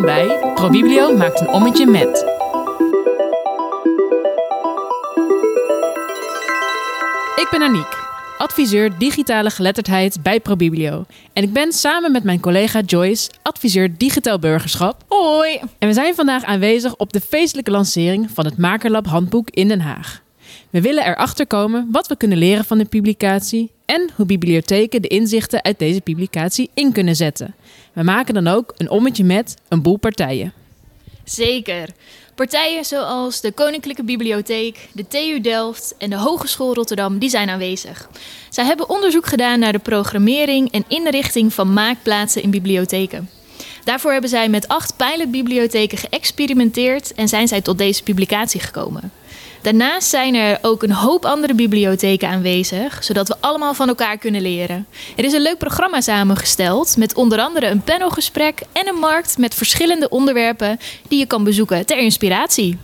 Welkom bij ProBiblio maakt een ommetje met. Ik ben Aniek, adviseur digitale geletterdheid bij ProBiblio. En ik ben samen met mijn collega Joyce adviseur digitaal burgerschap. Hoi! En we zijn vandaag aanwezig op de feestelijke lancering van het Makerlab handboek in Den Haag. We willen erachter komen wat we kunnen leren van de publicatie en hoe bibliotheken de inzichten uit deze publicatie in kunnen zetten. We maken dan ook een ommetje met een boel partijen. Zeker. Partijen zoals de Koninklijke Bibliotheek, de TU Delft en de Hogeschool Rotterdam die zijn aanwezig. Zij hebben onderzoek gedaan naar de programmering en inrichting van maakplaatsen in bibliotheken. Daarvoor hebben zij met acht pilotbibliotheken geëxperimenteerd en zijn zij tot deze publicatie gekomen. Daarnaast zijn er ook een hoop andere bibliotheken aanwezig, zodat we allemaal van elkaar kunnen leren. Er is een leuk programma samengesteld met onder andere een panelgesprek en een markt met verschillende onderwerpen die je kan bezoeken ter inspiratie.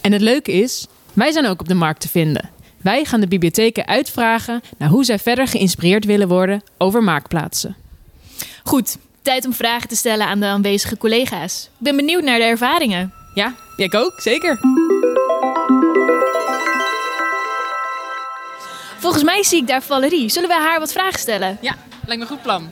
En het leuke is, wij zijn ook op de markt te vinden. Wij gaan de bibliotheken uitvragen naar hoe zij verder geïnspireerd willen worden over maakplaatsen. Goed, tijd om vragen te stellen aan de aanwezige collega's. Ik ben benieuwd naar de ervaringen. Ja, ik ook, zeker. Volgens mij zie ik daar Valerie. Zullen we haar wat vragen stellen? Ja, lijkt me een goed plan.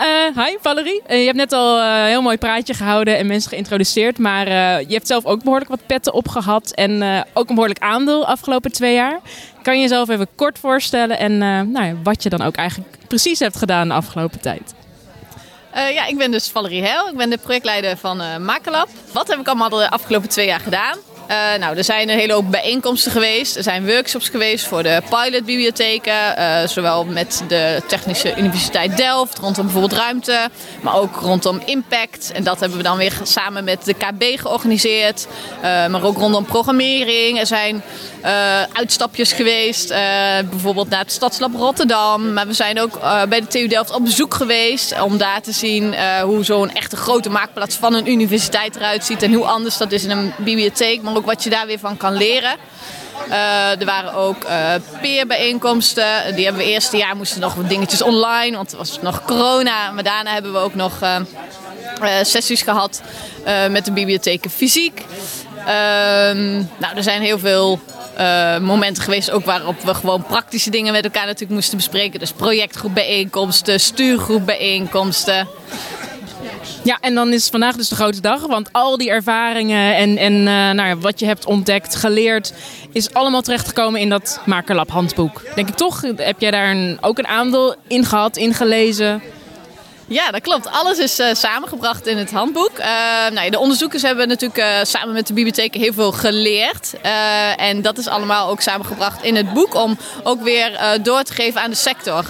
Uh, hi Valerie, uh, je hebt net al een heel mooi praatje gehouden en mensen geïntroduceerd. Maar uh, je hebt zelf ook behoorlijk wat petten opgehad en ook een behoorlijk aandeel afgelopen twee jaar. Kan je jezelf even kort voorstellen en nou ja, wat je dan ook eigenlijk precies hebt gedaan de afgelopen tijd? ja, ik ben dus Valerie Heil. Ik ben de projectleider van Makelab. Wat heb ik allemaal de afgelopen twee jaar gedaan? Uh, nou, er zijn een hele hoop bijeenkomsten geweest. Er zijn workshops geweest voor de pilotbibliotheken. Uh, zowel met de Technische Universiteit Delft rondom bijvoorbeeld ruimte. Maar ook rondom impact. En dat hebben we dan weer samen met de KB georganiseerd. Uh, maar ook rondom programmering. Er zijn uitstapjes geweest. bijvoorbeeld naar het Stadslab Rotterdam. Maar we zijn ook bij de TU Delft op bezoek geweest. Om daar te zien hoe zo'n echte grote maakplaats van een universiteit eruit ziet. En hoe anders dat is in een bibliotheek. Maar ook wat je daar weer van kan leren. Uh, er waren ook uh, peerbijeenkomsten. Die hebben we eerste jaar moesten nog wat dingetjes online, want het was nog corona. Maar daarna hebben we ook nog uh, sessies gehad met de bibliotheken fysiek. Ehm, nou, er zijn heel veel momenten geweest ook waarop we gewoon praktische dingen met elkaar natuurlijk moesten bespreken. Dus projectgroepbijeenkomsten, stuurgroepbijeenkomsten. Ja, en dan is vandaag dus de grote dag. Want al die ervaringen en, en uh, nou ja, wat je hebt ontdekt, geleerd, is allemaal terechtgekomen in dat Makerlab handboek. Denk ik toch? Heb jij daar een, ook een aandeel in gehad, in gelezen? Ja, dat klopt. Alles is uh, samengebracht in het handboek. Uh, nou, de onderzoekers hebben natuurlijk uh, samen met de bibliotheken heel veel geleerd. en dat is allemaal ook samengebracht in het boek om ook weer door te geven aan de sector.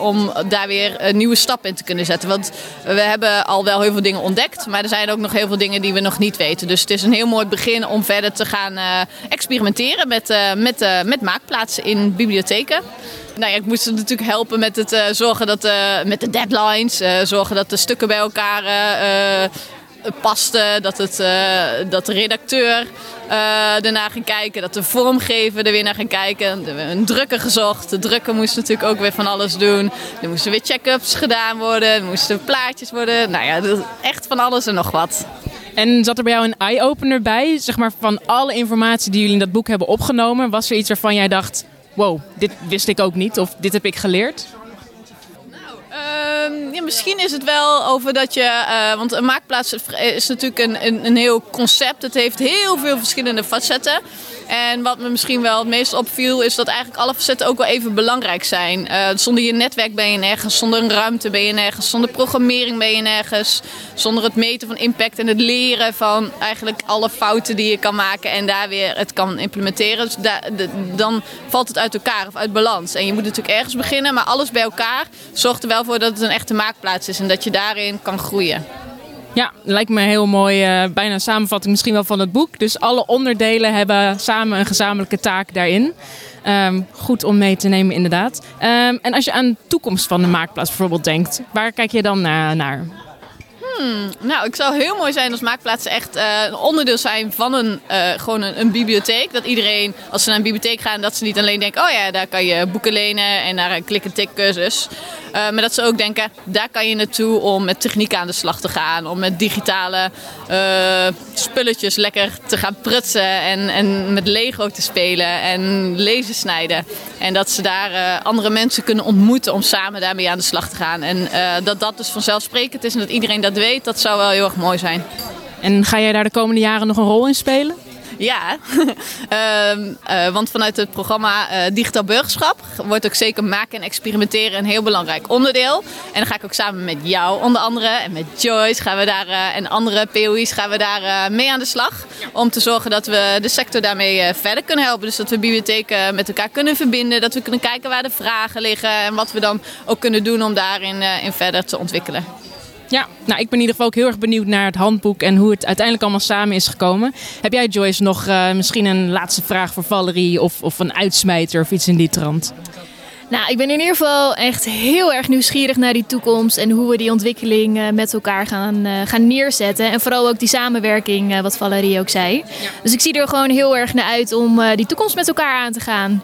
om daar weer een nieuwe stap in te kunnen zetten. Want we hebben al wel heel veel dingen ontdekt, maar er zijn ook nog heel veel dingen die we nog niet weten. Dus het is een heel mooi begin om verder te gaan experimenteren met, met, met maakplaatsen in bibliotheken. Nou ja, ik moest natuurlijk helpen met het uh, zorgen dat uh, met de deadlines, uh, zorgen dat de stukken bij elkaar pasten, dat, het, dat de redacteur ernaar ging kijken, dat de vormgever er weer naar ging kijken. Een drukker gezocht. De drukker moest natuurlijk ook weer van alles doen. Er moesten weer check-ups gedaan worden, er moesten plaatjes worden. Nou ja, echt van alles en nog wat. En zat er bij jou een eye-opener bij? Zeg maar van alle informatie die jullie in dat boek hebben opgenomen, was er iets waarvan jij dacht wow, dit wist ik ook niet of dit heb ik geleerd? ja, misschien is het wel over dat je. Uh, want een maakplaats is natuurlijk een, een, een, heel concept. Het heeft heel veel verschillende facetten. En wat me misschien wel het meest opviel, is dat eigenlijk alle facetten ook wel even belangrijk zijn. Uh, zonder je netwerk ben je nergens, zonder een ruimte ben je nergens, zonder programmering ben je nergens, zonder het meten van impact en het leren van eigenlijk alle fouten die je kan maken en daar weer het kan implementeren. Dus dan valt het uit elkaar of uit balans. En je moet natuurlijk ergens beginnen, maar alles bij elkaar zorgt er wel voor dat het een echte maakplaats is en dat je daarin kan groeien. Ja, lijkt me heel mooi, uh, bijna een samenvatting misschien wel van het boek. Dus alle onderdelen hebben samen een gezamenlijke taak daarin. Um, goed om mee te nemen, inderdaad. Um, en als je aan de toekomst van de maakplaats bijvoorbeeld denkt, waar kijk je dan naar? Hmm, nou, het zou heel mooi zijn als maakplaatsen echt uh, een onderdeel zijn van een, uh, gewoon een, bibliotheek. Dat iedereen, als ze naar een bibliotheek gaan, dat ze niet alleen denken: oh ja, daar kan je boeken lenen en naar een klik-en-tik cursus. Maar dat ze ook denken, daar kan je naartoe om met techniek aan de slag te gaan. Om met digitale spulletjes lekker te gaan prutsen. En, en met Lego te spelen en lezen snijden. En dat ze daar andere mensen kunnen ontmoeten om samen daarmee aan de slag te gaan. En dat dat dus vanzelfsprekend is en dat iedereen dat weet, dat zou wel heel erg mooi zijn. En ga jij daar de komende jaren nog een rol in spelen? Ja, uh, uh, want vanuit het programma uh, Digitaal Burgerschap wordt ook zeker maken en experimenteren een heel belangrijk onderdeel. En dan ga ik ook samen met jou onder andere en met Joyce gaan we daar, eh, en andere POI's gaan we daar mee aan de slag. Om te zorgen dat we de sector daarmee verder kunnen helpen. Dus dat we bibliotheken met elkaar kunnen verbinden. Dat we kunnen kijken waar de vragen liggen en wat we dan ook kunnen doen om daarin in verder te ontwikkelen. Ja, nou, ik ben in ieder geval ook heel erg benieuwd naar het handboek en hoe het uiteindelijk allemaal samen is gekomen. Heb jij, Joyce, nog uh, misschien een laatste vraag voor Valerie of, of een uitsmijter of iets in die trant? Nou, ik ben in ieder geval echt heel erg nieuwsgierig naar die toekomst en hoe we die ontwikkeling uh, met elkaar gaan, uh, gaan neerzetten. En vooral ook die samenwerking, wat Valerie ook zei. Ja. Dus ik zie er gewoon heel erg naar uit om die toekomst met elkaar aan te gaan.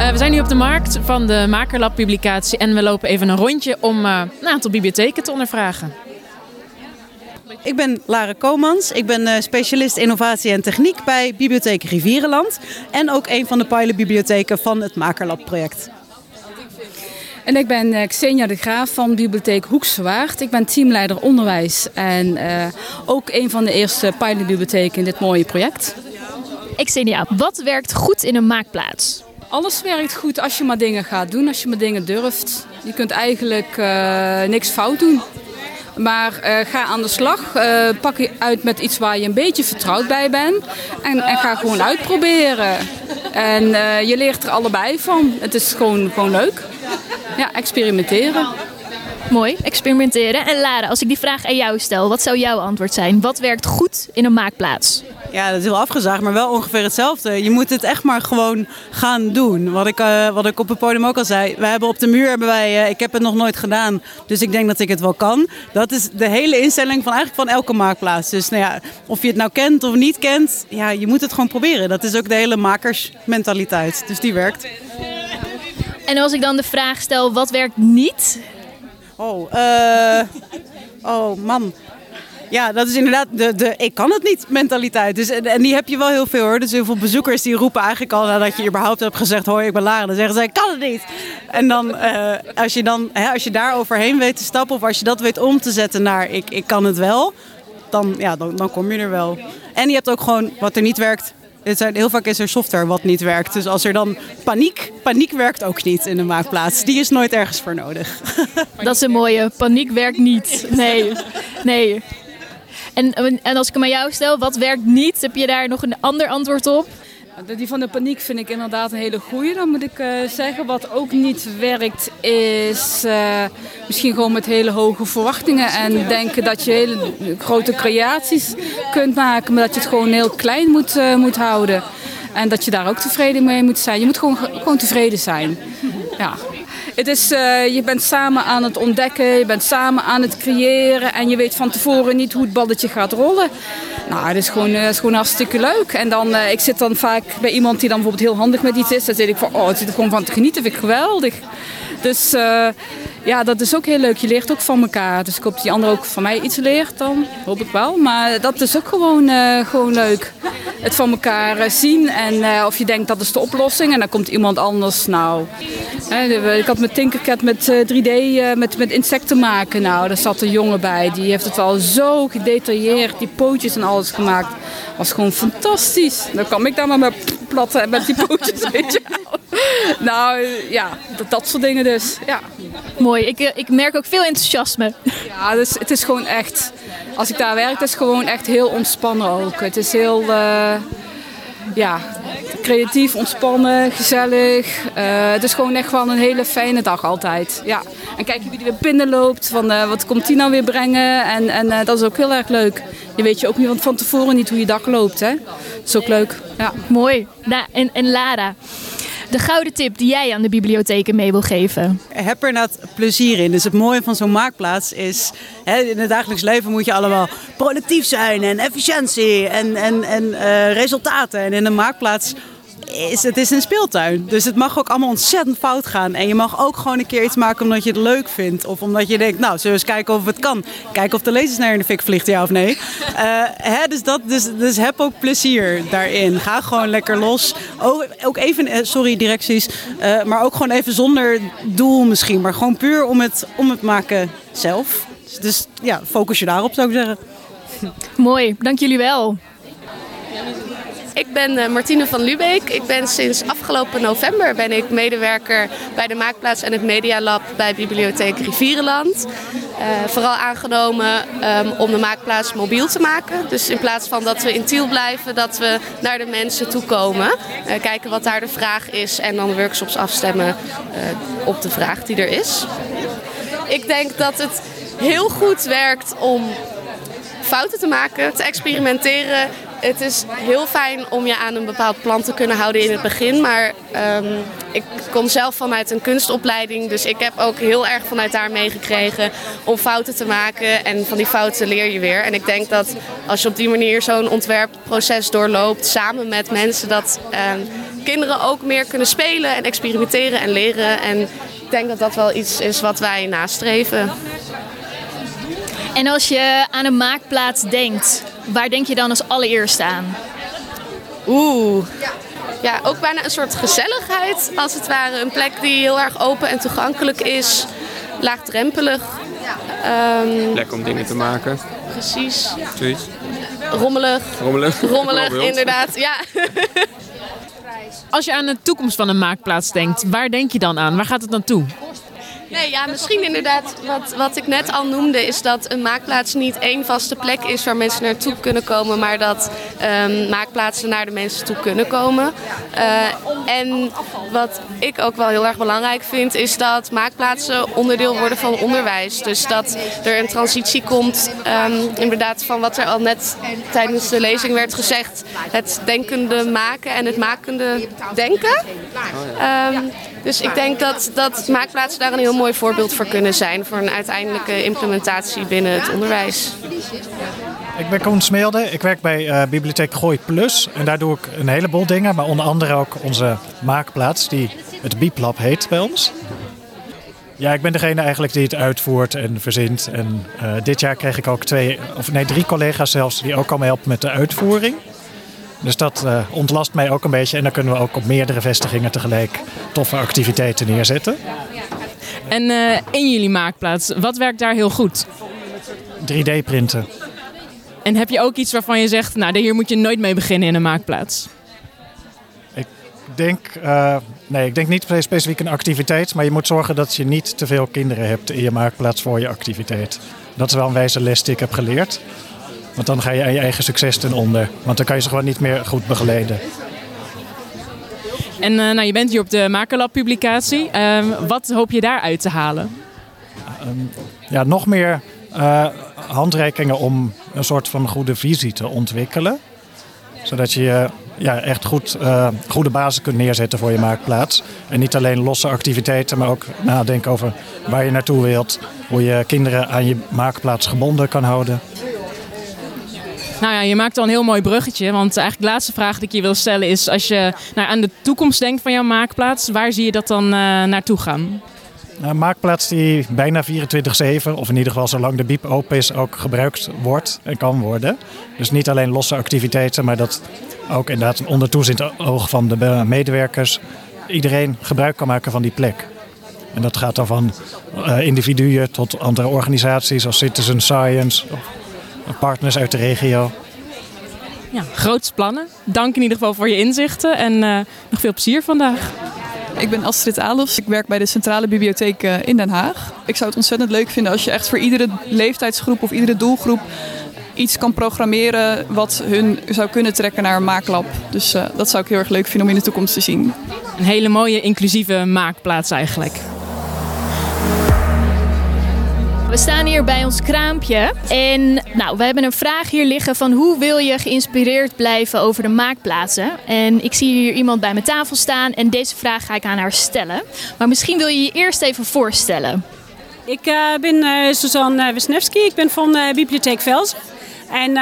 Uh, we zijn nu op de markt van de Makerlab publicatie en we lopen even een rondje om uh, een aantal bibliotheken te ondervragen. Ik ben Lara Komans. Ik ben uh, specialist innovatie en techniek bij Bibliotheek Rivierenland. En ook een van de pilotbibliotheken van het Makerlab project. En ik ben Xenia de Graaf van Bibliotheek Hoekswaard. Ik ben teamleider onderwijs en ook een van de eerste pilotbibliotheken in dit mooie project. Xenia, wat werkt goed in een maakplaats? Alles werkt goed als je maar dingen gaat doen, als je maar dingen durft. Je kunt eigenlijk uh, niks fout doen. Maar uh, ga aan de slag. Uh, pak uit met iets waar je een beetje vertrouwd bij bent. En, en ga gewoon uitproberen. En je leert er allebei van. Het is gewoon, gewoon leuk. Ja, experimenteren. Mooi, experimenteren. En Lara, als ik die vraag aan jou stel, wat zou jouw antwoord zijn? Wat werkt goed in een maakplaats? Ja, dat is heel afgezaagd, maar wel ongeveer hetzelfde. Je moet het echt maar gewoon gaan doen. Wat ik, uh, wat ik op het podium ook al zei. We hebben op de muur hebben wij, uh, ik heb het nog nooit gedaan, dus ik denk dat ik het wel kan. Dat is de hele instelling van eigenlijk van elke maakplaats. Dus nou ja, of je het nou kent of niet kent, ja, je moet het gewoon proberen. Dat is ook de hele makersmentaliteit. Dus die werkt. En als ik dan de vraag stel, wat werkt niet? Oh, uh, oh man. Ja, dat is inderdaad de, de ik kan het niet mentaliteit. Dus, en, die heb je wel heel veel hoor. Dus heel veel bezoekers die roepen eigenlijk al nadat je überhaupt hebt gezegd... hoi, ik ben Lara. Dan zeggen ze, ik kan het niet. En dan, uh, als, je dan hè, als je daar overheen weet te stappen... of als je dat weet om te zetten naar ik, ik kan het wel... Dan, ja, dan, dan kom je er wel. En je hebt ook gewoon, wat er niet werkt, heel vaak is er software wat niet werkt. Dus als er dan paniek, paniek werkt ook niet in de maakplaats. Die is nooit ergens voor nodig. Dat is een mooie. Paniek werkt niet. Nee, nee. En, en als ik hem aan jou stel, wat werkt niet? Heb je daar nog een ander antwoord op? Die van de paniek vind ik inderdaad een hele goede. Dan moet ik uh, zeggen. Wat ook niet werkt is uh, misschien gewoon met hele hoge verwachtingen. En denken dat je hele grote creaties kunt maken. Maar dat je het gewoon heel klein moet, uh, moet houden. En dat je daar ook tevreden mee moet zijn. Je moet gewoon, gewoon tevreden zijn. Ja. Het is, uh, je bent samen aan het ontdekken, je bent samen aan het creëren en je weet van tevoren niet hoe het balletje gaat rollen. Nou, het is gewoon, uh, is gewoon hartstikke leuk. En dan, uh, ik zit dan vaak bij iemand die dan bijvoorbeeld heel handig met iets is. Dan zit ik van, oh, het zit er gewoon van te genieten, vind ik geweldig. Dus ja, dat is ook heel leuk. Je leert ook van elkaar. Dus ik hoop dat die ander ook van mij iets leert dan. Hoop ik wel. Maar dat is ook gewoon, gewoon leuk. Het van elkaar zien en of je denkt dat is de oplossing. En dan komt iemand anders. Nou, ik had met Tinkercad met 3D met, met insecten maken. Nou, daar zat een jongen bij. Die heeft het al zo gedetailleerd. Die pootjes en alles gemaakt. Was gewoon fantastisch. Dan kwam ik daar maar met platte met die pootjes. weet je. Nou ja, dat, dat soort dingen dus. Ja. Mooi. Ik, ik merk ook veel enthousiasme. Ja, dus het is gewoon echt. Als ik daar werk, het is gewoon echt heel ontspannen ook. Het is heel. Uh, ja, creatief, ontspannen, gezellig. Uh, het is gewoon echt wel een hele fijne dag altijd. Ja. En kijken wie er weer binnenloopt, van uh, wat komt die nou weer brengen. En, en uh, dat is ook heel erg leuk. Je weet je ook niet van tevoren niet hoe je dag loopt. Hè? Dat is ook leuk. Ja. Mooi. Nou, en, en Lara, de gouden tip die jij aan de bibliotheken mee wil geven? Heb er net plezier in. Dus het mooie van zo'n maakplaats is... Hè, in het dagelijks leven moet je allemaal productief zijn en efficiëntie en, en, en uh, resultaten. En in een maakplaats is het is een speeltuin. Dus het mag ook allemaal ontzettend fout gaan. En je mag ook gewoon een keer iets maken omdat je het leuk vindt. Of omdat je denkt, nou, zullen we eens kijken of het kan. Kijken of de lasersnare in de fik vliegt, ja of nee. Uh, hè, dus, dat, dus, dus heb ook plezier daarin. Ga gewoon lekker los. Ook, ook even, eh, sorry directies, uh, maar ook gewoon even zonder doel misschien. Maar gewoon puur om het, om het maken zelf. Dus ja, focus je daarop zou ik zeggen. Mooi, dank jullie wel. Ik ben uh, Martine van Lubeek. Ik ben sinds afgelopen november ben ik medewerker bij de Maakplaats en het Medialab bij Bibliotheek Rivierenland. Uh, vooral aangenomen um, om de Maakplaats mobiel te maken. Dus in plaats van dat we in Tiel blijven, dat we naar de mensen toe komen. Uh, kijken wat daar de vraag is en dan workshops afstemmen op de vraag die er is. Ik denk dat het heel goed werkt om fouten te maken, te experimenteren. Het is heel fijn om je aan een bepaald plan te kunnen houden in het begin. Maar um, ik kom zelf vanuit een kunstopleiding. Dus ik heb ook heel erg vanuit daar meegekregen om fouten te maken. En van die fouten leer je weer. En ik denk dat als je op die manier zo'n ontwerpproces doorloopt samen met mensen, dat um, kinderen ook meer kunnen spelen en experimenteren en leren. En ik denk dat dat wel iets is wat wij nastreven. En als je aan een maakplaats denkt, waar denk je dan als allereerste aan? Oeh. Ja, ook bijna een soort gezelligheid, als het ware. Een plek die heel erg open en toegankelijk is, laagdrempelig. Um, Plek om dingen te maken. Precies. Zoiets. Rommelig. Rommelig. Rommelig, inderdaad. Ja. Als je aan de toekomst van een maakplaats denkt, waar denk je dan aan? Waar gaat het dan toe? Nee, ja, misschien inderdaad wat, wat ik net al noemde, is dat een maakplaats niet één vaste plek is waar mensen naartoe kunnen komen, maar dat um, maakplaatsen naar de mensen toe kunnen komen. Uh, en wat ik ook wel heel erg belangrijk vind, is dat maakplaatsen onderdeel worden van onderwijs. Dus dat er een transitie komt, um, inderdaad, van wat er al net tijdens de lezing werd gezegd: het denkende maken en het makende denken. Um, dus ik denk dat, dat maakplaatsen daar een heel mooi voorbeeld voor kunnen zijn voor een uiteindelijke implementatie binnen het onderwijs. Ik ben Koen Smeelde. Ik werk bij uh, Bibliotheek Gooi Plus. En daar doe ik een heleboel dingen, maar onder andere ook onze maakplaats, die het Bieplab heet bij ons. Ja, ik ben degene eigenlijk die het uitvoert en verzint. En uh, dit jaar kreeg ik ook twee, of nee, drie collega's zelfs, die ook al helpen met de uitvoering. Dus dat uh, ontlast mij ook een beetje. En dan kunnen we ook op meerdere vestigingen tegelijk toffe activiteiten neerzetten. En uh, in jullie maakplaats, wat werkt daar heel goed? 3D-printen. En heb je ook iets waarvan je zegt, nou hier moet je nooit mee beginnen in een maakplaats? Ik denk, uh, nee, ik denk niet specifiek een activiteit, maar je moet zorgen dat je niet te veel kinderen hebt in je maakplaats voor je activiteit. Dat is wel een wijze les die ik heb geleerd. Want dan ga je aan je eigen succes ten onder. Want dan kan je ze gewoon niet meer goed begeleiden. En uh, nou, je bent hier op de Makerlab publicatie. Uh, wat hoop je daaruit te halen? Um, ja, nog meer uh, handreikingen om een soort van goede visie te ontwikkelen. Zodat je ja, echt goed, goede basis kunt neerzetten voor je maakplaats. En niet alleen losse activiteiten, maar ook nadenken over waar je naartoe wilt. Hoe je kinderen aan je maakplaats gebonden kan houden. Nou ja, je maakt al een heel mooi bruggetje. Want eigenlijk de laatste vraag die ik je wil stellen is... als je nou, aan de toekomst denkt van jouw maakplaats... waar zie je dat dan uh, naartoe gaan? Een maakplaats die bijna 24-7, of in ieder geval zolang de biep open is... ook gebruikt wordt en kan worden. Dus niet alleen losse activiteiten... maar dat ook inderdaad onder toezicht oog van de medewerkers... iedereen gebruik kan maken van die plek. En dat gaat dan van uh, individuen tot andere organisaties als Citizen Science... partners uit de regio. Ja, groots plannen. Dank in ieder geval voor je inzichten en uh, nog veel plezier vandaag. Ik ben Astrid Alofs. Ik werk bij de Centrale Bibliotheek in Den Haag. Ik zou het ontzettend leuk vinden als je echt voor iedere leeftijdsgroep of iedere doelgroep iets kan programmeren wat hun zou kunnen trekken naar een maaklab. Dus uh, dat zou ik heel erg leuk vinden om in de toekomst te zien. Een hele mooie inclusieve maakplaats eigenlijk. We staan hier bij ons kraampje en nou, we hebben een vraag hier liggen van hoe wil je geïnspireerd blijven over de maakplaatsen? En ik zie hier iemand bij mijn tafel staan en deze vraag ga ik aan haar stellen. Maar misschien wil je je eerst even voorstellen. Ik uh, ben uh, Suzanne Wisniewski, ik ben van uh, Bibliotheek Velzen. En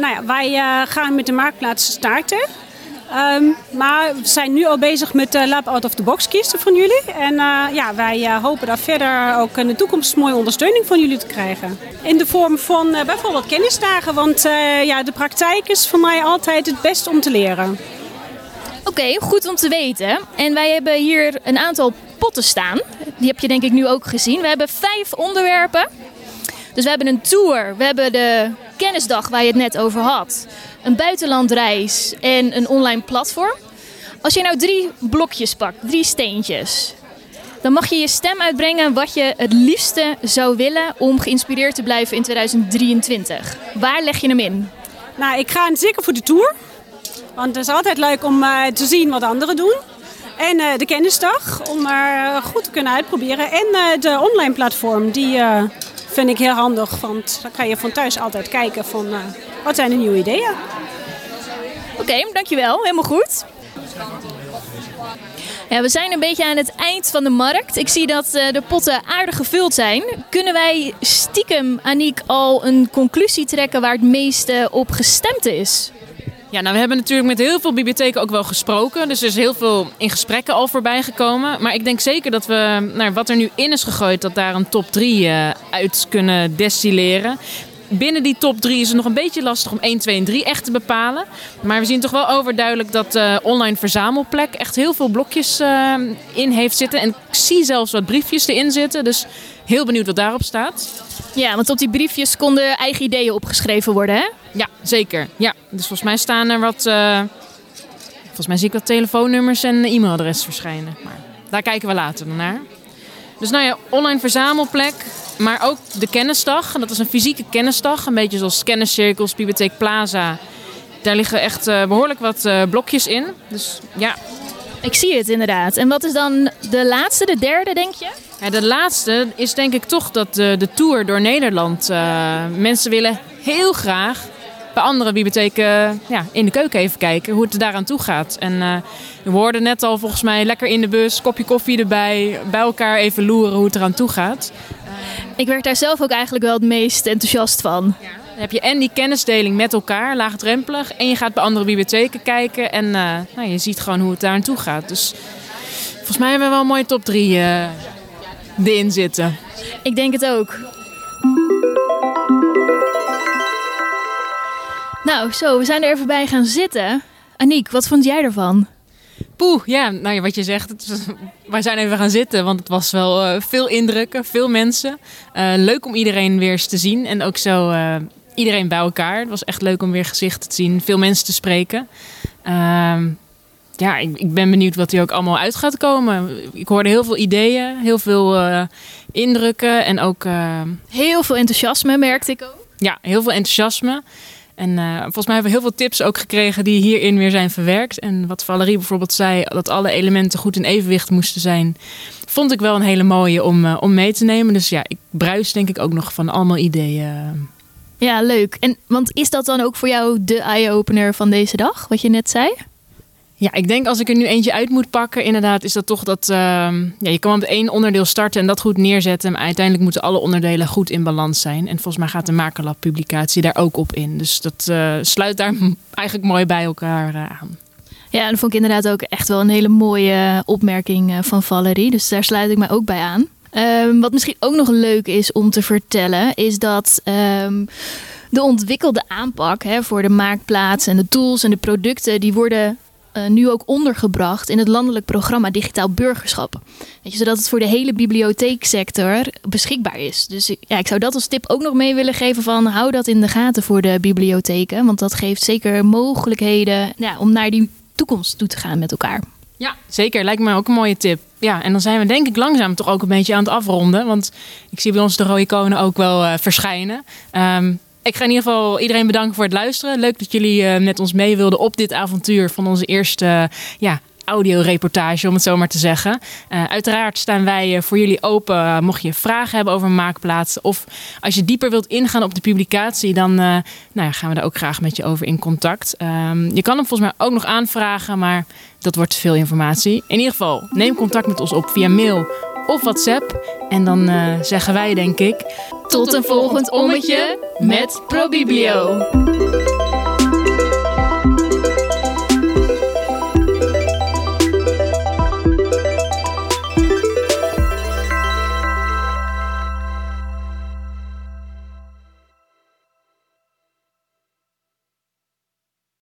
nou ja, wij gaan met de maakplaatsen starten. Ehm, maar we zijn nu al bezig met de Lab Out of the Box kiezen van jullie. En uh, ja, wij uh, hopen daar verder ook in de toekomst mooie ondersteuning van jullie te krijgen. In de vorm van bijvoorbeeld kennisdagen, want ja, de praktijk is voor mij altijd het beste om te leren. Oké, goed om te weten. En wij hebben hier een aantal potten staan. Die heb je denk ik nu ook gezien. We hebben vijf onderwerpen. Dus we hebben een tour, we hebben de kennisdag waar je het net over had, een buitenlandreis en een online platform. Als je nou drie blokjes pakt, drie steentjes, dan mag je je stem uitbrengen wat je het liefste zou willen om geïnspireerd te blijven in 2023. Waar leg je hem in? Nou, ik ga zeker voor de tour. Want het is altijd leuk om uh, te zien wat anderen doen. En uh, de kennisdag, om er uh, goed te kunnen uitproberen. En de online platform, die vind ik heel handig. Want dan kan je van thuis altijd kijken van wat zijn de nieuwe ideeën. Oké, dankjewel. Helemaal goed. Ja, we zijn een beetje aan het eind van de markt. Ik zie dat de potten aardig gevuld zijn. Kunnen wij stiekem, Aniek, al een conclusie trekken waar het meeste op gestemd is? Ja, nou we hebben natuurlijk met heel veel bibliotheken ook wel gesproken. Dus er is heel veel in gesprekken al voorbij gekomen. Maar ik denk zeker dat we, nou, wat er nu in is gegooid, dat daar een top 3 uh, uit kunnen destilleren. Binnen die top 3 is het nog een beetje lastig om 1, 2 en 3 echt te bepalen. Maar we zien toch wel overduidelijk dat uh, online verzamelplek echt heel veel blokjes uh, in heeft zitten. En ik zie zelfs wat briefjes erin zitten. Dus heel benieuwd wat daarop staat. Ja, want op die briefjes konden eigen ideeën opgeschreven worden, hè? Ja, zeker. Ja, dus volgens mij staan er wat... Uh, volgens mij zie ik wat telefoonnummers en e-mailadres verschijnen. Maar daar kijken we later naar. Dus nou ja, online verzamelplek, maar ook de kennisdag. Dat is een fysieke kennisdag, een beetje zoals kenniscirkels, Bibliotheek Plaza. Daar liggen echt uh, behoorlijk wat uh, blokjes in. Dus ja. Ik zie het inderdaad. En wat is dan de laatste, de derde, denk je? Ja, de laatste is denk ik toch dat de, de tour door Nederland. Uh, mensen willen heel graag bij andere bibliotheken ja, in de keuken even kijken hoe het daaraan toe gaat. En uh, we hoorden net al volgens mij lekker in de bus, kopje koffie erbij, bij elkaar even loeren hoe het eraan toe gaat. Ik werd daar zelf ook eigenlijk wel het meest enthousiast van. Ja. Dan heb je en die kennisdeling met elkaar, laagdrempelig. En je gaat bij andere bibliotheken kijken. En uh, nou, je ziet gewoon hoe het daar aan toe gaat. Dus volgens mij hebben we wel een mooie top 3 uh, erin zitten. Ik denk het ook. Nou, zo, we zijn er even bij gaan zitten. Aniek, wat vond jij ervan? Poeh, ja, nou ja, wat je zegt, het, wij zijn even gaan zitten, want het was wel uh, veel indrukken, veel mensen. Uh, leuk om iedereen weer eens te zien en ook zo uh, iedereen bij elkaar. Het was echt leuk om weer gezichten te zien, veel mensen te spreken. Ehm, ja, ik, ik, ben benieuwd wat hier ook allemaal uit gaat komen. Ik hoorde heel veel ideeën, heel veel indrukken en ook... heel veel enthousiasme merkte ik ook. Ja, heel veel enthousiasme. En uh, volgens mij hebben we heel veel tips ook gekregen die hierin weer zijn verwerkt. En wat Valerie bijvoorbeeld zei, dat alle elementen goed in evenwicht moesten zijn, vond ik wel een hele mooie om, om mee te nemen. Dus ja, ik bruis denk ik ook nog van allemaal ideeën. Ja, leuk. En want is dat dan ook voor jou de eye-opener van deze dag, wat je net zei? Ja, ik denk als ik er nu eentje uit moet pakken, inderdaad, is dat toch dat uh, ja, je kan met één onderdeel starten en dat goed neerzetten. Maar uiteindelijk moeten alle onderdelen goed in balans zijn. En volgens mij gaat de Makerlab publicatie daar ook op in. Dus dat uh, sluit daar eigenlijk mooi bij elkaar uh, aan. Ja, en dat vond ik inderdaad ook echt wel een hele mooie opmerking van Valerie. Dus daar sluit ik mij ook bij aan. Um, wat misschien ook nog leuk is om te vertellen, is dat. Um, de ontwikkelde aanpak hè, voor de maakplaats en de tools en de producten, die worden uh, nu ook ondergebracht in het landelijk programma Digitaal Burgerschap. Zodat het voor de hele bibliotheeksector beschikbaar is. Dus ja, ik zou dat als tip ook nog mee willen geven van hou dat in de gaten voor de bibliotheken. Want dat geeft zeker mogelijkheden om naar die toekomst toe te gaan met elkaar. Ja, zeker. Lijkt me ook een mooie tip. Ja, en dan zijn we denk ik langzaam toch ook een beetje aan het afronden. Want ik zie bij ons de rode konen ook wel uh, verschijnen. Um, ik ga in ieder geval iedereen bedanken voor het luisteren. Leuk dat jullie uh, met ons mee wilden op dit avontuur van onze eerste ja, audioreportage, om het zo maar te zeggen. Uh, uiteraard staan wij voor jullie open. mocht je vragen hebben over maakplaatsen of als je dieper wilt ingaan op de publicatie, dan nou ja, gaan we daar ook graag met je over in contact. Um, je kan hem volgens mij ook nog aanvragen, maar dat wordt te veel informatie. In ieder geval, neem contact met ons op via mail of WhatsApp. En dan zeggen wij, denk ik. Tot een volgend ommetje met ProBiblio.